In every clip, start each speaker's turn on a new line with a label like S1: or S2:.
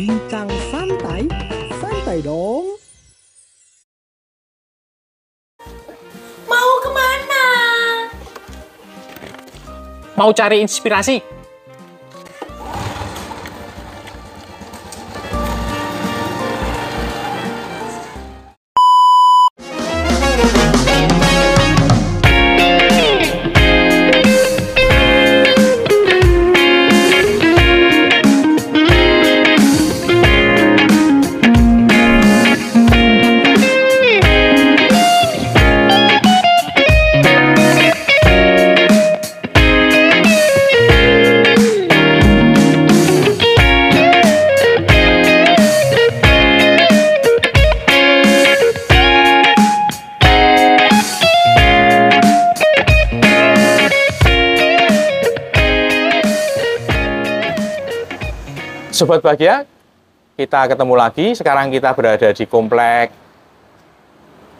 S1: Bincang santai, santai dong.
S2: Mau ke mana?
S3: Mau cari inspirasi? Sobat bahagia, kita ketemu lagi. Sekarang kita berada di komplek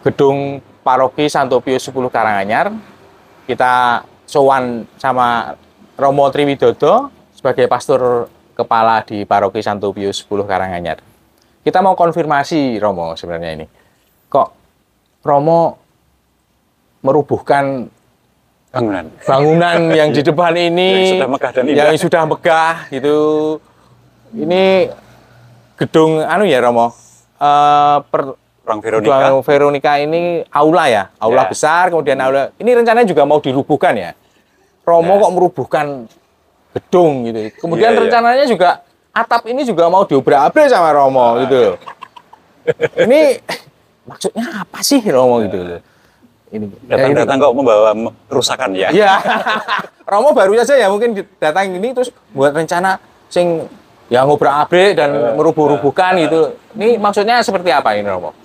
S3: gedung paroki Santo Pius 10 Karanganyar. Kita sowan sama Romo Triwidodo sebagai pastor kepala di paroki Santo Pius 10 Karanganyar. Kita mau konfirmasi Romo sebenarnya ini. Kok Romo merubuhkan
S4: bangunan
S3: bangunan yang di depan ini
S4: Yang sudah megah dan indah.
S3: yang sudah megah gitu ini gedung anu ya Romo? Eh, per
S4: ruang Veronica.
S3: Gedung Veronica ini aula ya? Aula
S4: Ya.
S3: besar kemudian aula ini rencananya juga mau dirubuhkan ya? Romo
S4: Ya.
S3: kok merubuhkan gedung gitu. Kemudian
S4: Iya, iya.
S3: rencananya juga atap ini juga mau diobrak-abrik sama Romo gitu. Ini maksudnya apa sih Romo gitu? Ini. Ya, ini-
S4: datang-datang kok membawa me- kerusakan ya?
S3: Ya, Romo baru saja ya mungkin datang ini terus buat rencana sing yang ngobrak abrik dan
S4: Eh,
S3: merubuh-rubuhkan gitu. Ini maksudnya seperti apa ini Romo?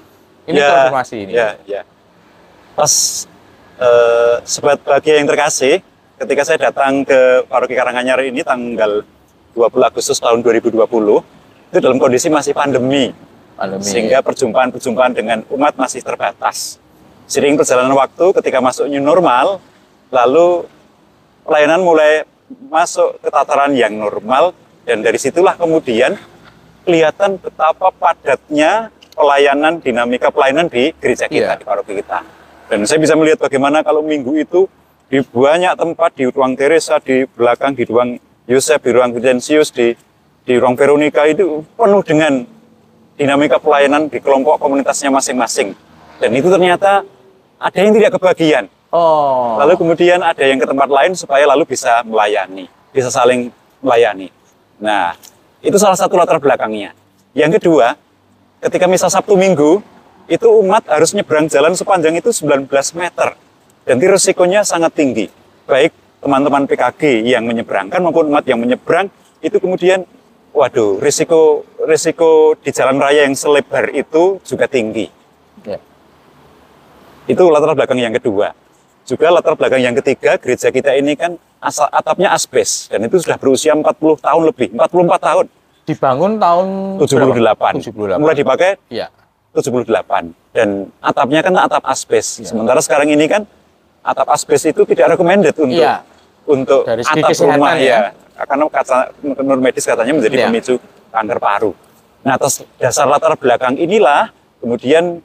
S3: Ini
S4: Ya,
S3: konfirmasi ini.
S4: ya ya pas eh, sobat bahagia yang terkasih ketika saya datang ke paroki Karanganyar ini tanggal 20 Agustus tahun 2020 itu dalam kondisi masih pandemi
S3: Pandemi.
S4: sehingga perjumpaan-perjumpaan dengan umat masih terbatas. Sering perjalanan waktu ketika masuk new normal, lalu pelayanan mulai masuk ke tataran yang normal dan dari situlah kemudian kelihatan betapa padatnya pelayanan dinamika pelayanan di gereja kita
S3: Iya.
S4: di paroki kita. Dan saya bisa melihat bagaimana kalau minggu itu di banyak tempat di ruang Teresa di belakang di ruang Yosef di ruang Vincentius di di ruang Veronica itu penuh dengan dinamika pelayanan di kelompok komunitasnya masing-masing. Dan itu ternyata ada yang tidak kebagian.
S3: Oh.
S4: Lalu kemudian ada yang ke tempat lain supaya lalu bisa melayani, bisa saling melayani. Nah, itu salah satu latar belakangnya. Yang kedua, ketika misal Sabtu Minggu, itu umat harus nyebrang jalan sepanjang itu 19 meter. Dan itu risikonya sangat tinggi. Baik teman-teman PKG yang menyeberangkan maupun umat yang menyeberang, itu kemudian, waduh, risiko risiko di jalan raya yang selebar itu juga tinggi.
S3: Ya.
S4: Itu latar belakang yang kedua. Juga latar belakang yang ketiga, gereja kita ini kan asal atapnya asbes dan itu sudah berusia 40 tahun lebih, 44 tahun.
S3: Dibangun tahun
S4: 78.
S3: 78.
S4: Mulai dipakai
S3: Iya.
S4: 78 dan atapnya kan atap asbes.
S3: Iya.
S4: Sementara sekarang ini kan atap asbes itu tidak recommended untuk
S3: Iya.
S4: untuk
S3: Dari
S4: atap rumah
S3: ya.
S4: ya. Karena kata menurut medis katanya menjadi
S3: Iya.
S4: pemicu kanker paru. Nah, atas dasar latar belakang inilah kemudian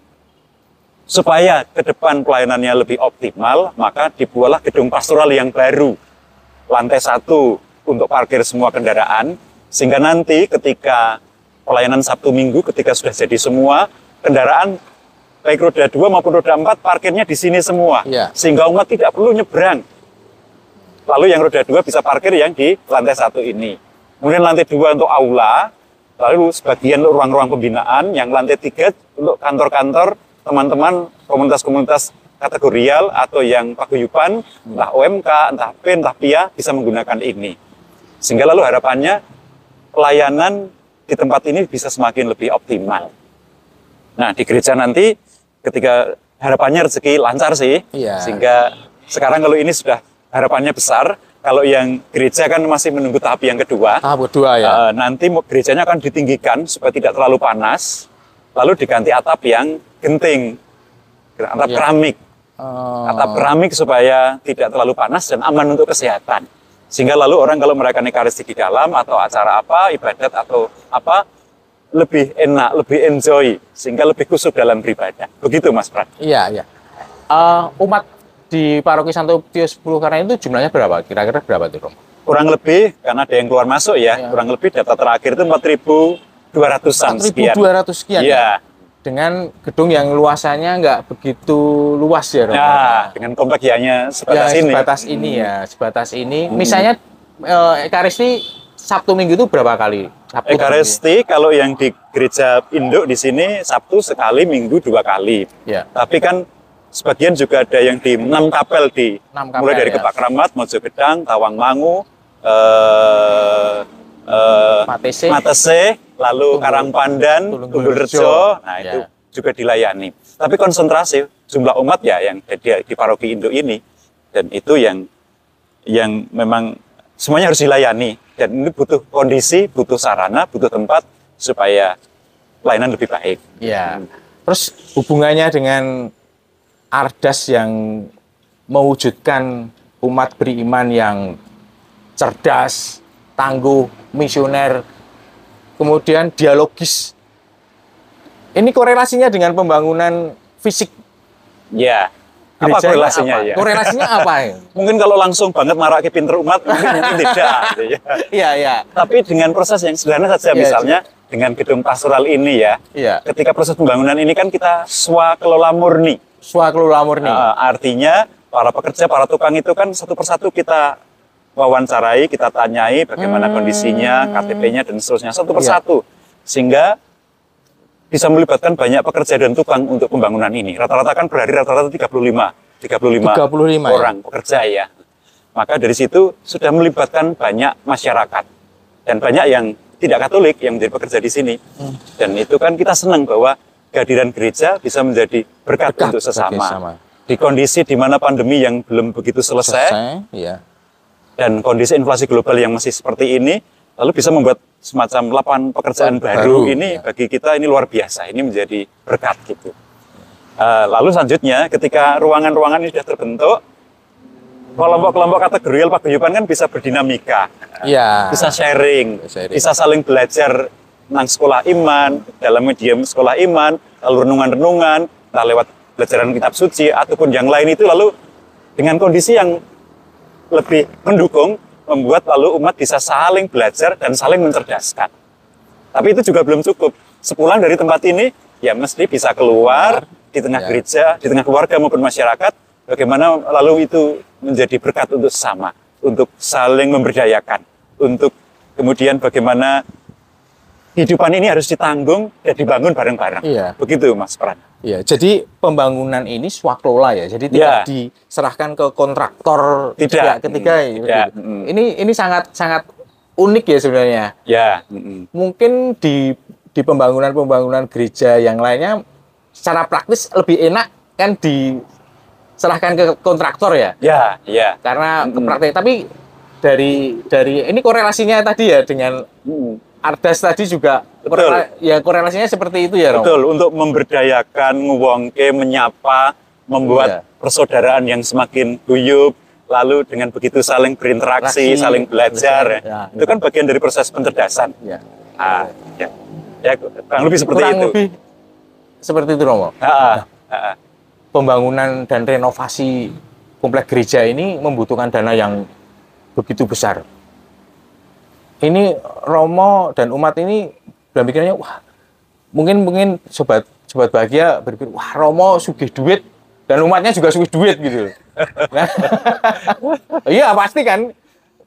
S4: supaya ke depan pelayanannya lebih optimal, maka dibuatlah gedung pastoral yang baru. Lantai satu untuk parkir semua kendaraan, sehingga nanti ketika pelayanan Sabtu Minggu, ketika sudah jadi semua, kendaraan baik roda dua maupun roda empat parkirnya di sini semua.
S3: Iya.
S4: Sehingga umat tidak perlu nyebrang. Lalu yang roda dua bisa parkir yang di lantai satu ini. Kemudian lantai dua untuk aula, lalu sebagian ruang-ruang pembinaan, yang lantai tiga untuk kantor-kantor teman-teman komunitas-komunitas kategorial atau yang paguyuban, entah OMK, entah PIN, entah PIA, bisa menggunakan ini. Sehingga lalu harapannya pelayanan di tempat ini bisa semakin lebih optimal. Nah, di gereja nanti ketika harapannya rezeki lancar sih,
S3: Iya.
S4: sehingga sekarang kalau ini sudah harapannya besar, kalau yang gereja kan masih menunggu tahap yang kedua,
S3: Tahap kedua ya.
S4: Eh, nanti gerejanya akan ditinggikan supaya tidak terlalu panas, lalu diganti atap yang genting, atap
S3: Iya.
S4: keramik,
S3: Oh.
S4: atap keramik supaya tidak terlalu panas dan aman untuk kesehatan. Sehingga lalu orang kalau merayakan ekaristi di dalam atau acara apa, ibadat atau apa, lebih enak, lebih enjoy, sehingga lebih kusuk dalam beribadah. Begitu Mas Pran.
S3: Iya, iya. Eh, umat di paroki Santo Pius 10 karena itu jumlahnya berapa? Kira-kira berapa tuh, Romo?
S4: Kurang lebih, karena ada yang keluar masuk ya,
S3: Ya.
S4: kurang lebih data terakhir itu 4.200-an sekian.
S3: 1.200 sekian.
S4: Iya.
S3: Dengan gedung yang luasannya nggak begitu luas ya, Romo?
S4: Nah, dengan komplek ya hanya sebatas
S3: ya,
S4: ini.
S3: sebatas ini ya, sebatas ini. Misalnya eh, Ekaristi Sabtu Minggu itu berapa kali? Sabtu
S4: Ekaristi kalau yang di gereja induk di sini Sabtu sekali, Minggu dua kali.
S3: Ya.
S4: Tapi kan sebagian juga ada yang di enam kapel di
S3: Enam kapel,
S4: mulai dari
S3: ya.
S4: Gebak Kramat, Mojogedang, Tawangmangu, eh, eh,
S3: Matese.
S4: Matese, lalu
S3: Tunggul-
S4: Karangpandan,
S3: Tunggul
S4: Tunggul
S3: Rejo.
S4: Rejo, nah
S3: Ya.
S4: itu juga dilayani. Tapi konsentrasi jumlah umat ya yang di, di paroki induk ini dan itu yang yang memang semuanya harus dilayani dan ini butuh kondisi, butuh sarana, butuh tempat supaya pelayanan lebih baik.
S3: Ya. Terus hubungannya dengan Ardas yang mewujudkan umat beriman yang cerdas, tangguh, misioner, kemudian dialogis. Ini korelasinya dengan pembangunan fisik
S4: Ya. Apa korelasinya
S3: apa?
S4: ya?
S3: Korelasinya apa ya?
S4: Mungkin kalau langsung banget marake pinter umat mungkin, mungkin tidak. ya.
S3: Iya, iya.
S4: Tapi dengan proses yang sederhana saja,
S3: Iya,
S4: misalnya dengan gedung pastoral ini ya,
S3: Iya.
S4: ketika proses pembangunan ini kan kita swakelola murni.
S3: Swakelola murni.
S4: Uh, artinya para pekerja, para tukang itu kan satu persatu kita wawancarai, kita tanyai bagaimana
S3: Hmm.
S4: kondisinya, KTP-nya dan seterusnya satu
S3: Iya.
S4: persatu. Sehingga bisa melibatkan banyak pekerja dan tukang untuk pembangunan ini. Rata-rata kan berhari rata-rata 35, 35,
S3: 35 ya?
S4: orang pekerja ya. Maka dari situ sudah melibatkan banyak masyarakat dan banyak yang tidak Katolik yang menjadi pekerja di sini.
S3: Hmm.
S4: Dan itu kan kita senang bahwa kehadiran gereja bisa menjadi berkat,
S3: Berkat
S4: untuk sesama.
S3: sesama.
S4: Di kondisi di mana pandemi yang belum begitu selesai,
S3: Iya.
S4: Dan kondisi inflasi global yang masih seperti ini, lalu bisa membuat semacam lapangan pekerjaan
S3: Baru,
S4: baru, ini
S3: ya.
S4: bagi kita ini luar biasa. Ini menjadi berkat gitu. Eh, lalu selanjutnya ketika ruangan-ruangan ini sudah terbentuk, kelompok-kelompok kategorial paguyuban kan bisa berdinamika,
S3: Iya.
S4: bisa sharing,
S3: Sharing.
S4: bisa saling belajar tentang sekolah iman, dalam medium sekolah iman, lalu renungan-renungan, entah lewat pelajaran kitab suci ataupun yang lain itu lalu dengan kondisi yang lebih mendukung membuat lalu umat bisa saling belajar dan saling mencerdaskan. Tapi itu juga belum cukup. Sepulang dari tempat ini, ya mesti bisa keluar di tengah
S3: Ya.
S4: gereja, di tengah keluarga maupun masyarakat, bagaimana lalu itu menjadi berkat untuk sesama, untuk saling memberdayakan, untuk kemudian bagaimana kehidupan ini harus ditanggung dan dibangun bareng-bareng.
S3: Iya.
S4: Begitu Mas Pran.
S3: Iya, jadi pembangunan ini swaklola ya. Jadi tidak
S4: Ya.
S3: diserahkan ke kontraktor
S4: Tidak.
S3: ketiga.
S4: Mm,
S3: ya,
S4: tidak. Mm.
S3: Ini ini sangat sangat unik ya sebenarnya.
S4: Ya. mm-mm.
S3: Mungkin di di pembangunan-pembangunan gereja yang lainnya secara praktis lebih enak kan diserahkan ke kontraktor ya.
S4: Ya, ya.
S3: Karena
S4: Mm.
S3: praktek tapi dari dari ini korelasinya tadi ya dengan
S4: Mm.
S3: Ardas tadi juga
S4: Betul.
S3: korela- ya korelasinya seperti itu ya, Romo.
S4: Betul, untuk memberdayakan, ngewongke, menyapa, membuat
S3: Iya.
S4: persaudaraan yang semakin guyup, lalu dengan begitu saling berinteraksi,
S3: Interaksi,
S4: saling belajar.
S3: ya.
S4: Itu kan bagian dari proses pencerdasan.
S3: Ya.
S4: Ah, ya. ya, kurang lebih seperti
S3: kurang
S4: itu.
S3: lebih seperti itu Romo.
S4: Ah, ah,
S3: Pembangunan dan renovasi komplek gereja ini membutuhkan dana yang begitu besar. Ini Romo dan umat ini dalam pikirannya wah mungkin mungkin sobat sobat bahagia berpikir wah Romo sugih duit dan umatnya juga sugih duit gitu. Nah, iya pasti kan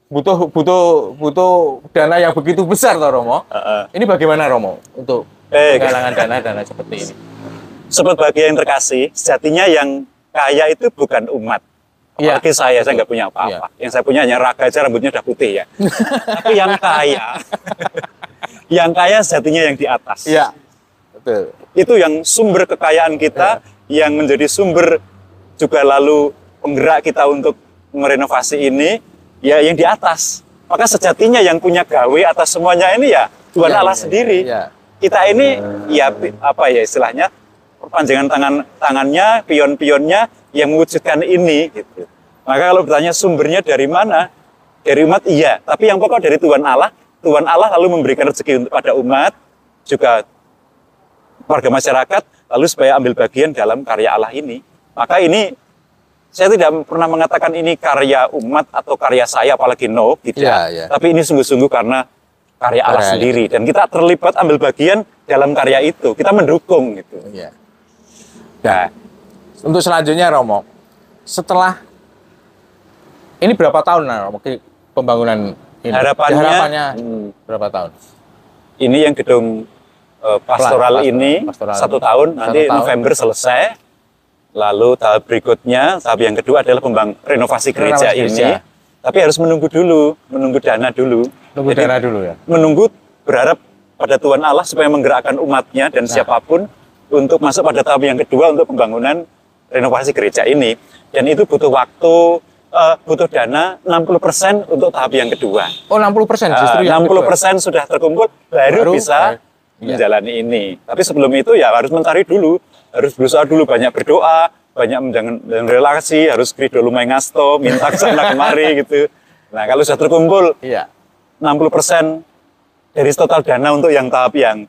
S3: butuh butuh butuh dana yang begitu besar toh Romo.
S4: ah, ah.
S3: Ini bagaimana Romo untuk
S4: Eh,
S3: penggalangan dana-dana seperti ini?
S4: Sobat bahagia yang terkasih, sejatinya yang kaya itu bukan umat.
S3: Iya.
S4: Apalagi saya, saya nggak punya apa-apa. Yang saya punya hanya raga aja, rambutnya udah putih ya. Tapi yang kaya, yang kaya sejatinya yang di atas.
S3: Iya. Betul.
S4: Itu yang sumber kekayaan kita, yang menjadi sumber juga lalu penggerak kita untuk merenovasi ini, ya yang di atas. Maka sejatinya yang punya gawe atas semuanya ini ya Tuhan
S3: Iya,
S4: Allah
S3: iya,
S4: sendiri.
S3: iya.
S4: Kita ini ya pi- apa ya istilahnya perpanjangan tangan tangannya, pion-pionnya yang mewujudkan ini gitu. Maka kalau bertanya sumbernya dari mana? Dari umat iya, tapi yang pokok dari Tuhan Allah. Tuhan Allah lalu memberikan rezeki untuk pada umat juga warga masyarakat lalu supaya ambil bagian dalam karya Allah ini. Maka ini saya tidak pernah mengatakan ini karya umat atau karya saya apalagi no tidak.
S3: Iya, iya.
S4: Tapi ini sungguh-sungguh karena karya Allah
S3: Karya.
S4: sendiri dan kita terlibat ambil bagian dalam karya itu. Kita mendukung gitu.
S3: Iya. Nah, untuk selanjutnya Romo, setelah ini berapa tahun nah, Romo pembangunan ini?
S4: Harapannya-
S3: Harapannya
S4: Hmm.
S3: berapa tahun?
S4: Ini yang gedung eh, pastoral
S3: Plas-
S4: ini
S3: pastoral
S4: satu tahun
S3: Satu
S4: nanti
S3: tahun.
S4: November selesai. Lalu tahap berikutnya, tahap yang kedua adalah pembang renovasi gereja
S3: Renovasi
S4: ini.
S3: gereja.
S4: Tapi harus menunggu dulu, menunggu dana dulu.
S3: Tunggu
S4: Jadi,
S3: daerah dulu ya.
S4: menunggu berharap pada Tuhan Allah supaya menggerakkan umatnya dan
S3: Nah.
S4: siapa pun untuk masuk pada tahap yang kedua untuk pembangunan renovasi gereja ini. Dan itu butuh waktu, eh, butuh dana 60% untuk tahap yang kedua.
S3: Oh 60 persen justru
S4: Eh,
S3: yang
S4: 60
S3: kedua.
S4: persen sudah terkumpul, baru,
S3: Baru,
S4: bisa
S3: iya.
S4: menjalani ini. Tapi sebelum itu ya harus mencari dulu, harus berusaha dulu, banyak berdoa, banyak menjalin relasi, harus krido lumai ngasto, minta ke sana kemari gitu. Nah kalau sudah terkumpul
S3: Iya.
S4: 60% dari total dana untuk yang tahap yang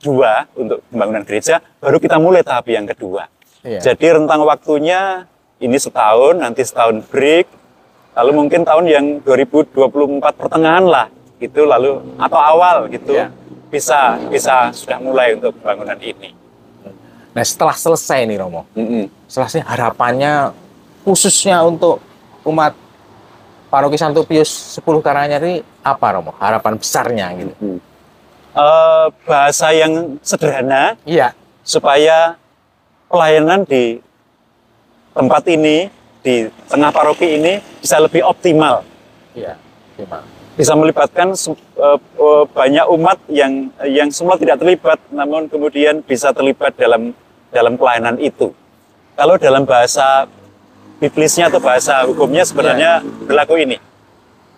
S4: kedua untuk pembangunan gereja, baru kita mulai tahap yang kedua.
S3: Iya.
S4: Jadi rentang waktunya ini setahun, nanti setahun break, lalu mungkin tahun yang 2024 pertengahan lah, gitu, lalu atau awal gitu,
S3: Iya.
S4: bisa bisa sudah mulai untuk pembangunan ini.
S3: Nah setelah selesai nih Romo,
S4: Mm-mm.
S3: selesai harapannya khususnya untuk umat Paroki Santo Pius 10 Karanganyar ini apa Romo? Harapan besarnya gitu.
S4: Eh, bahasa yang sederhana
S3: Iya.
S4: supaya pelayanan di tempat ini, di tengah paroki ini bisa lebih optimal.
S3: Iya.
S4: Bisa melibatkan eh, eh, banyak umat yang yang semula tidak terlibat, namun kemudian bisa terlibat dalam dalam pelayanan itu. Kalau dalam bahasa biblisnya atau bahasa hukumnya sebenarnya berlaku ini.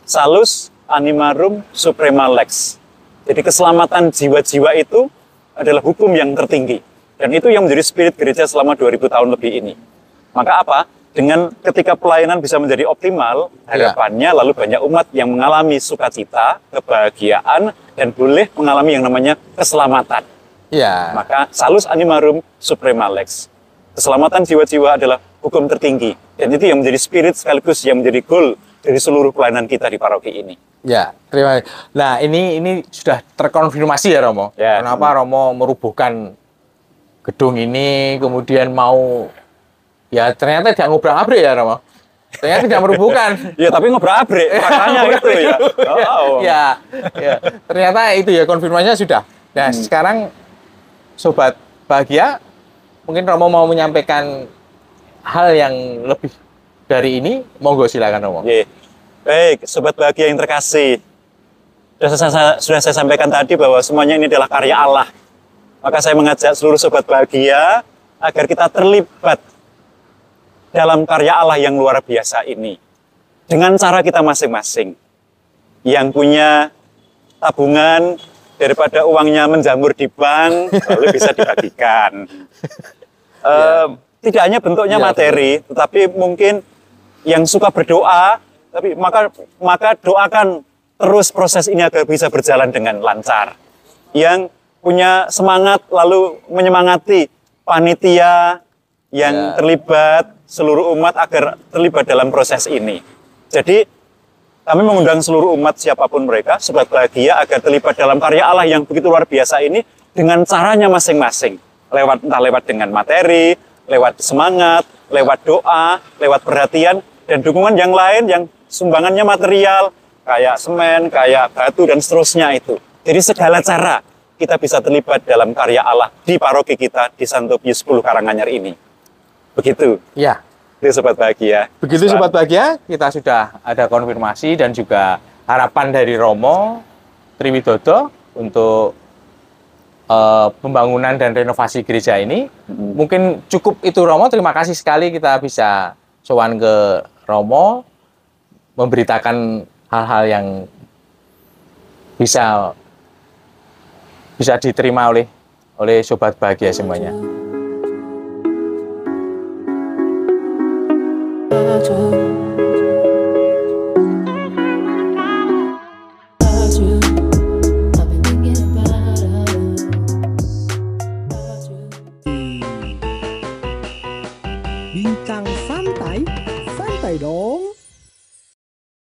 S4: Salus animarum suprema lex. Jadi keselamatan jiwa-jiwa itu adalah hukum yang tertinggi. Dan itu yang menjadi spirit gereja selama 2000 tahun lebih ini. Maka apa? Dengan ketika pelayanan bisa menjadi optimal,
S3: Ya.
S4: harapannya lalu banyak umat yang mengalami sukacita, kebahagiaan, dan boleh mengalami yang namanya keselamatan.
S3: Iya.
S4: Maka salus animarum suprema lex. Keselamatan jiwa-jiwa adalah hukum tertinggi. Dan itu yang menjadi spirit sekaligus yang menjadi goal dari seluruh pelayanan kita di paroki ini.
S3: Ya, terima kasih. Nah, ini ini sudah terkonfirmasi ya Romo.
S4: Ya.
S3: Kenapa Romo merubuhkan gedung ini, kemudian mau ya ternyata tidak ngobrak-abrik ya Romo. Ternyata tidak merubuhkan.
S4: Ya tapi ngobrol-abrik, makanya itu ya. Oh.
S3: ya, ya. Ternyata itu ya konfirmasinya sudah. Nah,
S4: Hmm.
S3: sekarang sobat bahagia, mungkin Romo mau menyampaikan hal yang lebih dari ini, monggo silakan Romo.
S4: Oke. Baik, sobat bahagia yang terkasih. Sudah saya, sudah saya sampaikan tadi bahwa semuanya ini adalah karya Allah. Maka saya mengajak seluruh sobat bahagia agar kita terlibat dalam karya Allah yang luar biasa ini. Dengan cara kita masing-masing. Yang punya tabungan daripada uangnya menjamur di bank, lalu bisa dibagikan. Eh, Tidak hanya bentuknya
S3: Iya,
S4: materi, tetapi mungkin yang suka berdoa, tapi maka maka doakan terus proses ini agar bisa berjalan dengan lancar. Yang punya semangat lalu menyemangati panitia yang
S3: Ya.
S4: terlibat seluruh umat agar terlibat dalam proses ini. Jadi kami mengundang seluruh umat siapa pun mereka, sobat bahagia agar terlibat dalam karya Allah yang begitu luar biasa ini dengan caranya masing-masing. Lewat entah lewat dengan materi, lewat semangat, lewat doa, lewat perhatian dan dukungan yang lain yang sumbangannya material kayak semen, kayak batu dan seterusnya itu. Jadi segala cara kita bisa terlibat dalam karya Allah di paroki kita di Santo Pius 10 Karanganyar ini. Begitu.
S3: Ya,
S4: Itu sobat bahagia.
S3: Begitu Sobat Bahagia, kita sudah ada konfirmasi dan juga harapan dari Romo Triwidodo untuk eh, pembangunan dan renovasi gereja ini. Mungkin cukup itu Romo, terima kasih sekali kita bisa sowan ke Romo, memberitakan hal-hal yang bisa bisa diterima oleh oleh Sobat Bahagia semuanya.